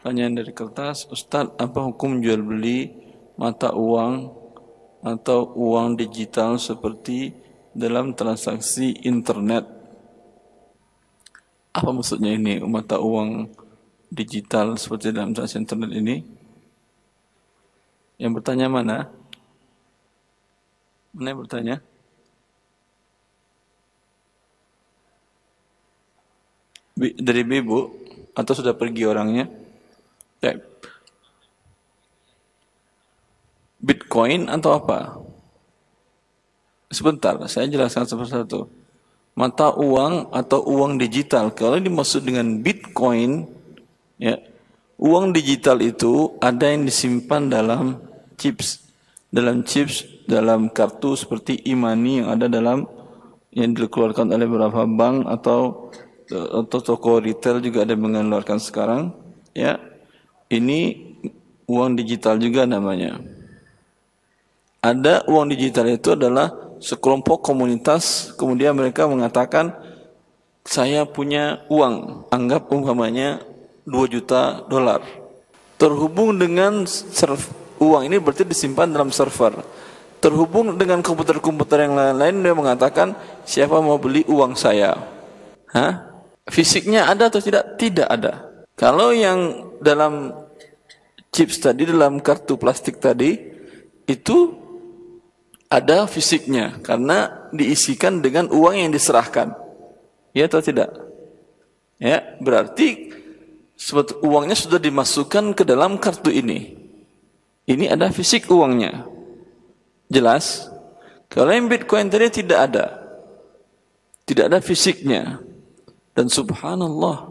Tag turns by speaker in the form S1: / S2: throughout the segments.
S1: Pertanyaan dari kertas, Ustadz, apa hukum jual beli mata uang atau uang digital seperti dalam transaksi internet? Apa maksudnya ini mata uang digital seperti dalam transaksi internet ini? Yang bertanya mana? Mana yang bertanya? Dari Bibu atau sudah pergi orangnya? Bitcoin atau apa? Sebentar, saya jelaskan satu-satu. Mata uang atau uang digital, kalau dimaksud dengan Bitcoin, ya, uang digital itu ada yang disimpan dalam chips, dalam chips, dalam kartu seperti e-money yang ada dalam yang dikeluarkan oleh beberapa bank atau atau toko retail juga ada mengeluarkan sekarang ya ini uang digital juga namanya ada uang digital itu adalah sekelompok komunitas kemudian mereka mengatakan saya punya uang anggap umpamanya 2 juta dolar terhubung dengan serv, uang ini berarti disimpan dalam server terhubung dengan komputer-komputer yang lain-lain dia mengatakan siapa mau beli uang saya Hah? Fisiknya ada atau tidak? Tidak ada. Kalau yang dalam chips tadi, dalam kartu plastik tadi, itu ada fisiknya karena diisikan dengan uang yang diserahkan. Ya atau tidak? Ya, berarti uangnya sudah dimasukkan ke dalam kartu ini. Ini ada fisik uangnya. Jelas? Kalau yang Bitcoin tadi tidak ada. Tidak ada fisiknya. Dan subhanallah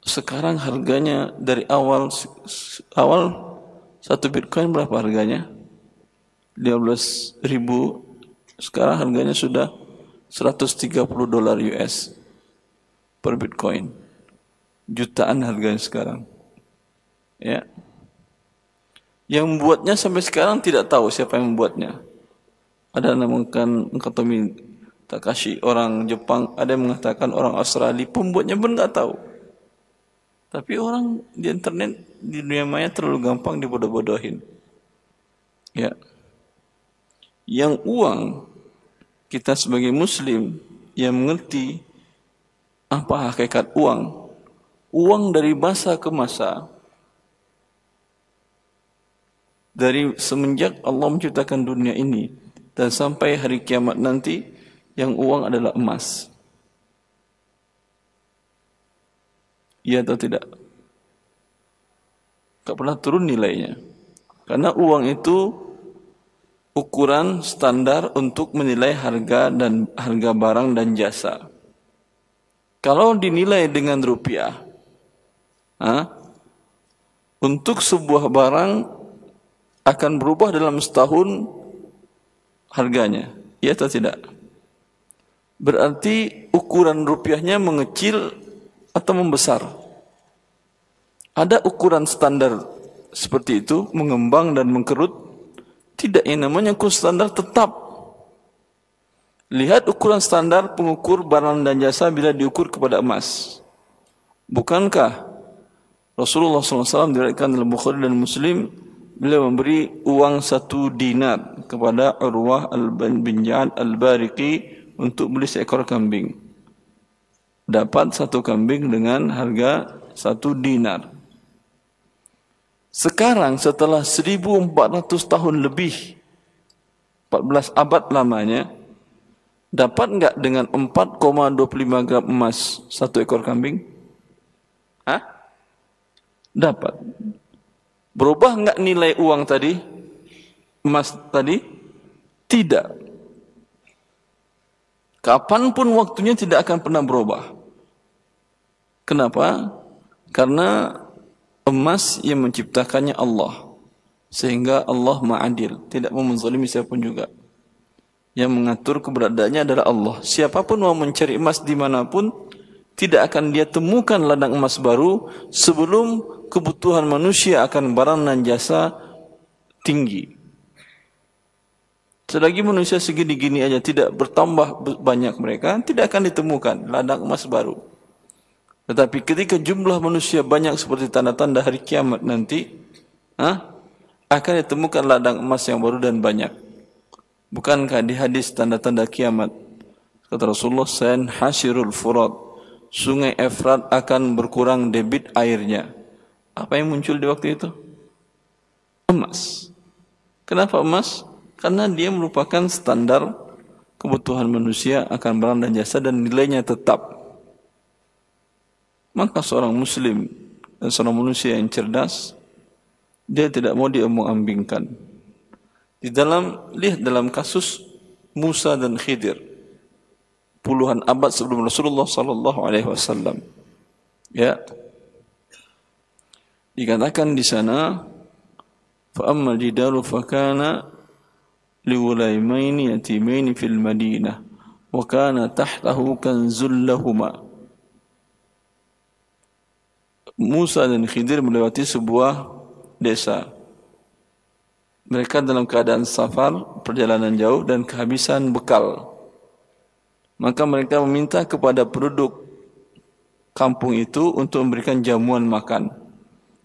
S1: sekarang harganya dari awal awal satu bitcoin berapa harganya? 15 ribu. Sekarang harganya sudah 130 dolar US per bitcoin. Jutaan harganya sekarang. Ya. Yang membuatnya sampai sekarang tidak tahu siapa yang membuatnya ada namakan Nakatomi Takashi orang Jepang, ada yang mengatakan orang Australia, pembuatnya pun nggak tahu. Tapi orang di internet di dunia maya terlalu gampang dibodoh-bodohin. Ya. Yang uang kita sebagai muslim yang mengerti apa hakikat uang, uang dari masa ke masa dari semenjak Allah menciptakan dunia ini dan sampai hari kiamat nanti yang uang adalah emas. Iya atau tidak? Tak pernah turun nilainya. Karena uang itu ukuran standar untuk menilai harga dan harga barang dan jasa. Kalau dinilai dengan rupiah, ha, untuk sebuah barang akan berubah dalam setahun harganya. Iya atau tidak? berarti ukuran rupiahnya mengecil atau membesar. Ada ukuran standar seperti itu, mengembang dan mengkerut. Tidak yang namanya ukuran standar tetap. Lihat ukuran standar pengukur barang dan jasa bila diukur kepada emas. Bukankah Rasulullah SAW diriwayatkan dalam Bukhari dan Muslim beliau memberi uang satu dinar kepada Urwah bin Ja'ad al-Bariqi untuk beli seekor kambing. Dapat satu kambing dengan harga satu dinar. Sekarang setelah 1400 tahun lebih, 14 abad lamanya, dapat enggak dengan 4,25 gram emas satu ekor kambing? Hah? Dapat. Berubah enggak nilai uang tadi? Emas tadi? Tidak. Kapan pun waktunya tidak akan pernah berubah. Kenapa? Karena emas yang menciptakannya Allah. Sehingga Allah ma'adil. Tidak mau menzalimi siapa pun juga. Yang mengatur keberadaannya adalah Allah. Siapa pun mau mencari emas di mana pun, tidak akan dia temukan ladang emas baru sebelum kebutuhan manusia akan barang dan jasa tinggi. Selagi manusia segini-gini aja tidak bertambah banyak mereka, tidak akan ditemukan ladang emas baru. Tetapi ketika jumlah manusia banyak seperti tanda-tanda hari kiamat nanti, ha, akan ditemukan ladang emas yang baru dan banyak. Bukankah di hadis tanda-tanda kiamat? Kata Rasulullah, Sen hasirul furat. Sungai Efrat akan berkurang debit airnya. Apa yang muncul di waktu itu? Emas. Kenapa emas? Karena dia merupakan standar kebutuhan manusia akan barang dan jasa dan nilainya tetap. Maka seorang muslim dan seorang manusia yang cerdas dia tidak mau diomong-ambingkan. Di dalam lihat dalam kasus Musa dan Khidir puluhan abad sebelum Rasulullah sallallahu alaihi wasallam. Ya. Dikatakan di sana fa amma jidaru fa kana liwulaimaini yatimaini fil Madinah wa kana tahtahu kanzul lahumā Musa dan Khidir melewati sebuah desa. Mereka dalam keadaan safar, perjalanan jauh dan kehabisan bekal. Maka mereka meminta kepada penduduk kampung itu untuk memberikan jamuan makan.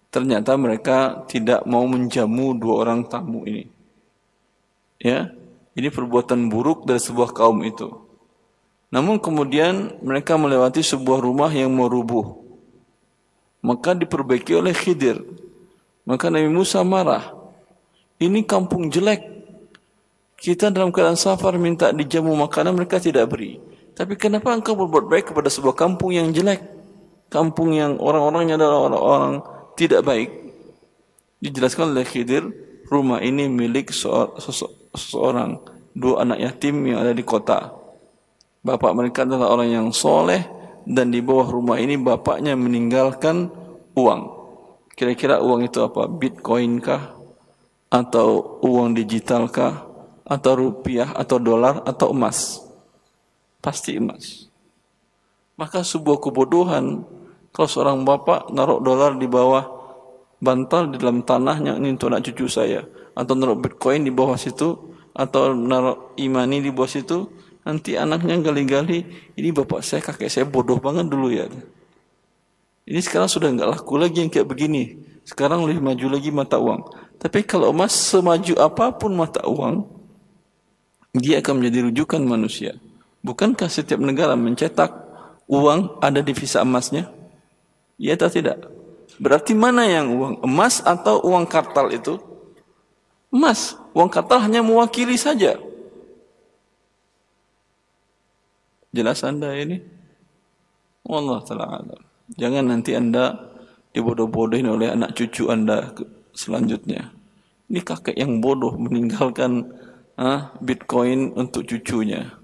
S1: Ternyata mereka tidak mau menjamu dua orang tamu ini. Ya, ini perbuatan buruk dari sebuah kaum itu. Namun kemudian mereka melewati sebuah rumah yang mau rubuh maka diperbaiki oleh Khidir. Maka Nabi Musa marah. Ini kampung jelek. Kita dalam keadaan safar minta dijamu makanan mereka tidak beri. Tapi kenapa engkau berbuat baik kepada sebuah kampung yang jelek? Kampung yang orang-orangnya adalah orang-orang tidak baik. Dijelaskan oleh Khidir, rumah ini milik seseorang, dua anak yatim yang ada di kota. Bapak mereka adalah orang yang soleh, dan di bawah rumah ini bapaknya meninggalkan uang. Kira-kira uang itu apa? Bitcoin kah? Atau uang digital kah? Atau rupiah? Atau dolar? Atau emas? Pasti emas. Maka sebuah kebodohan kalau seorang bapak naruh dolar di bawah bantal di dalam tanahnya ini untuk anak cucu saya atau naruh bitcoin di bawah situ atau naruh imani di bawah situ Nanti anaknya gali-gali, ini bapak saya, kakek saya bodoh banget dulu ya. Ini sekarang sudah nggak laku lagi yang kayak begini. Sekarang lebih maju lagi mata uang. Tapi kalau emas semaju apa pun mata uang, dia akan menjadi rujukan manusia. Bukankah setiap negara mencetak uang ada divisa emasnya? Iya atau tidak? Berarti mana yang uang emas atau uang kartal itu? Emas. Uang kartal hanya mewakili saja. Jelas anda ini? Allah Ta'ala Jangan nanti anda dibodoh-bodohin oleh anak cucu anda selanjutnya. Ini kakek yang bodoh meninggalkan ah, bitcoin untuk cucunya.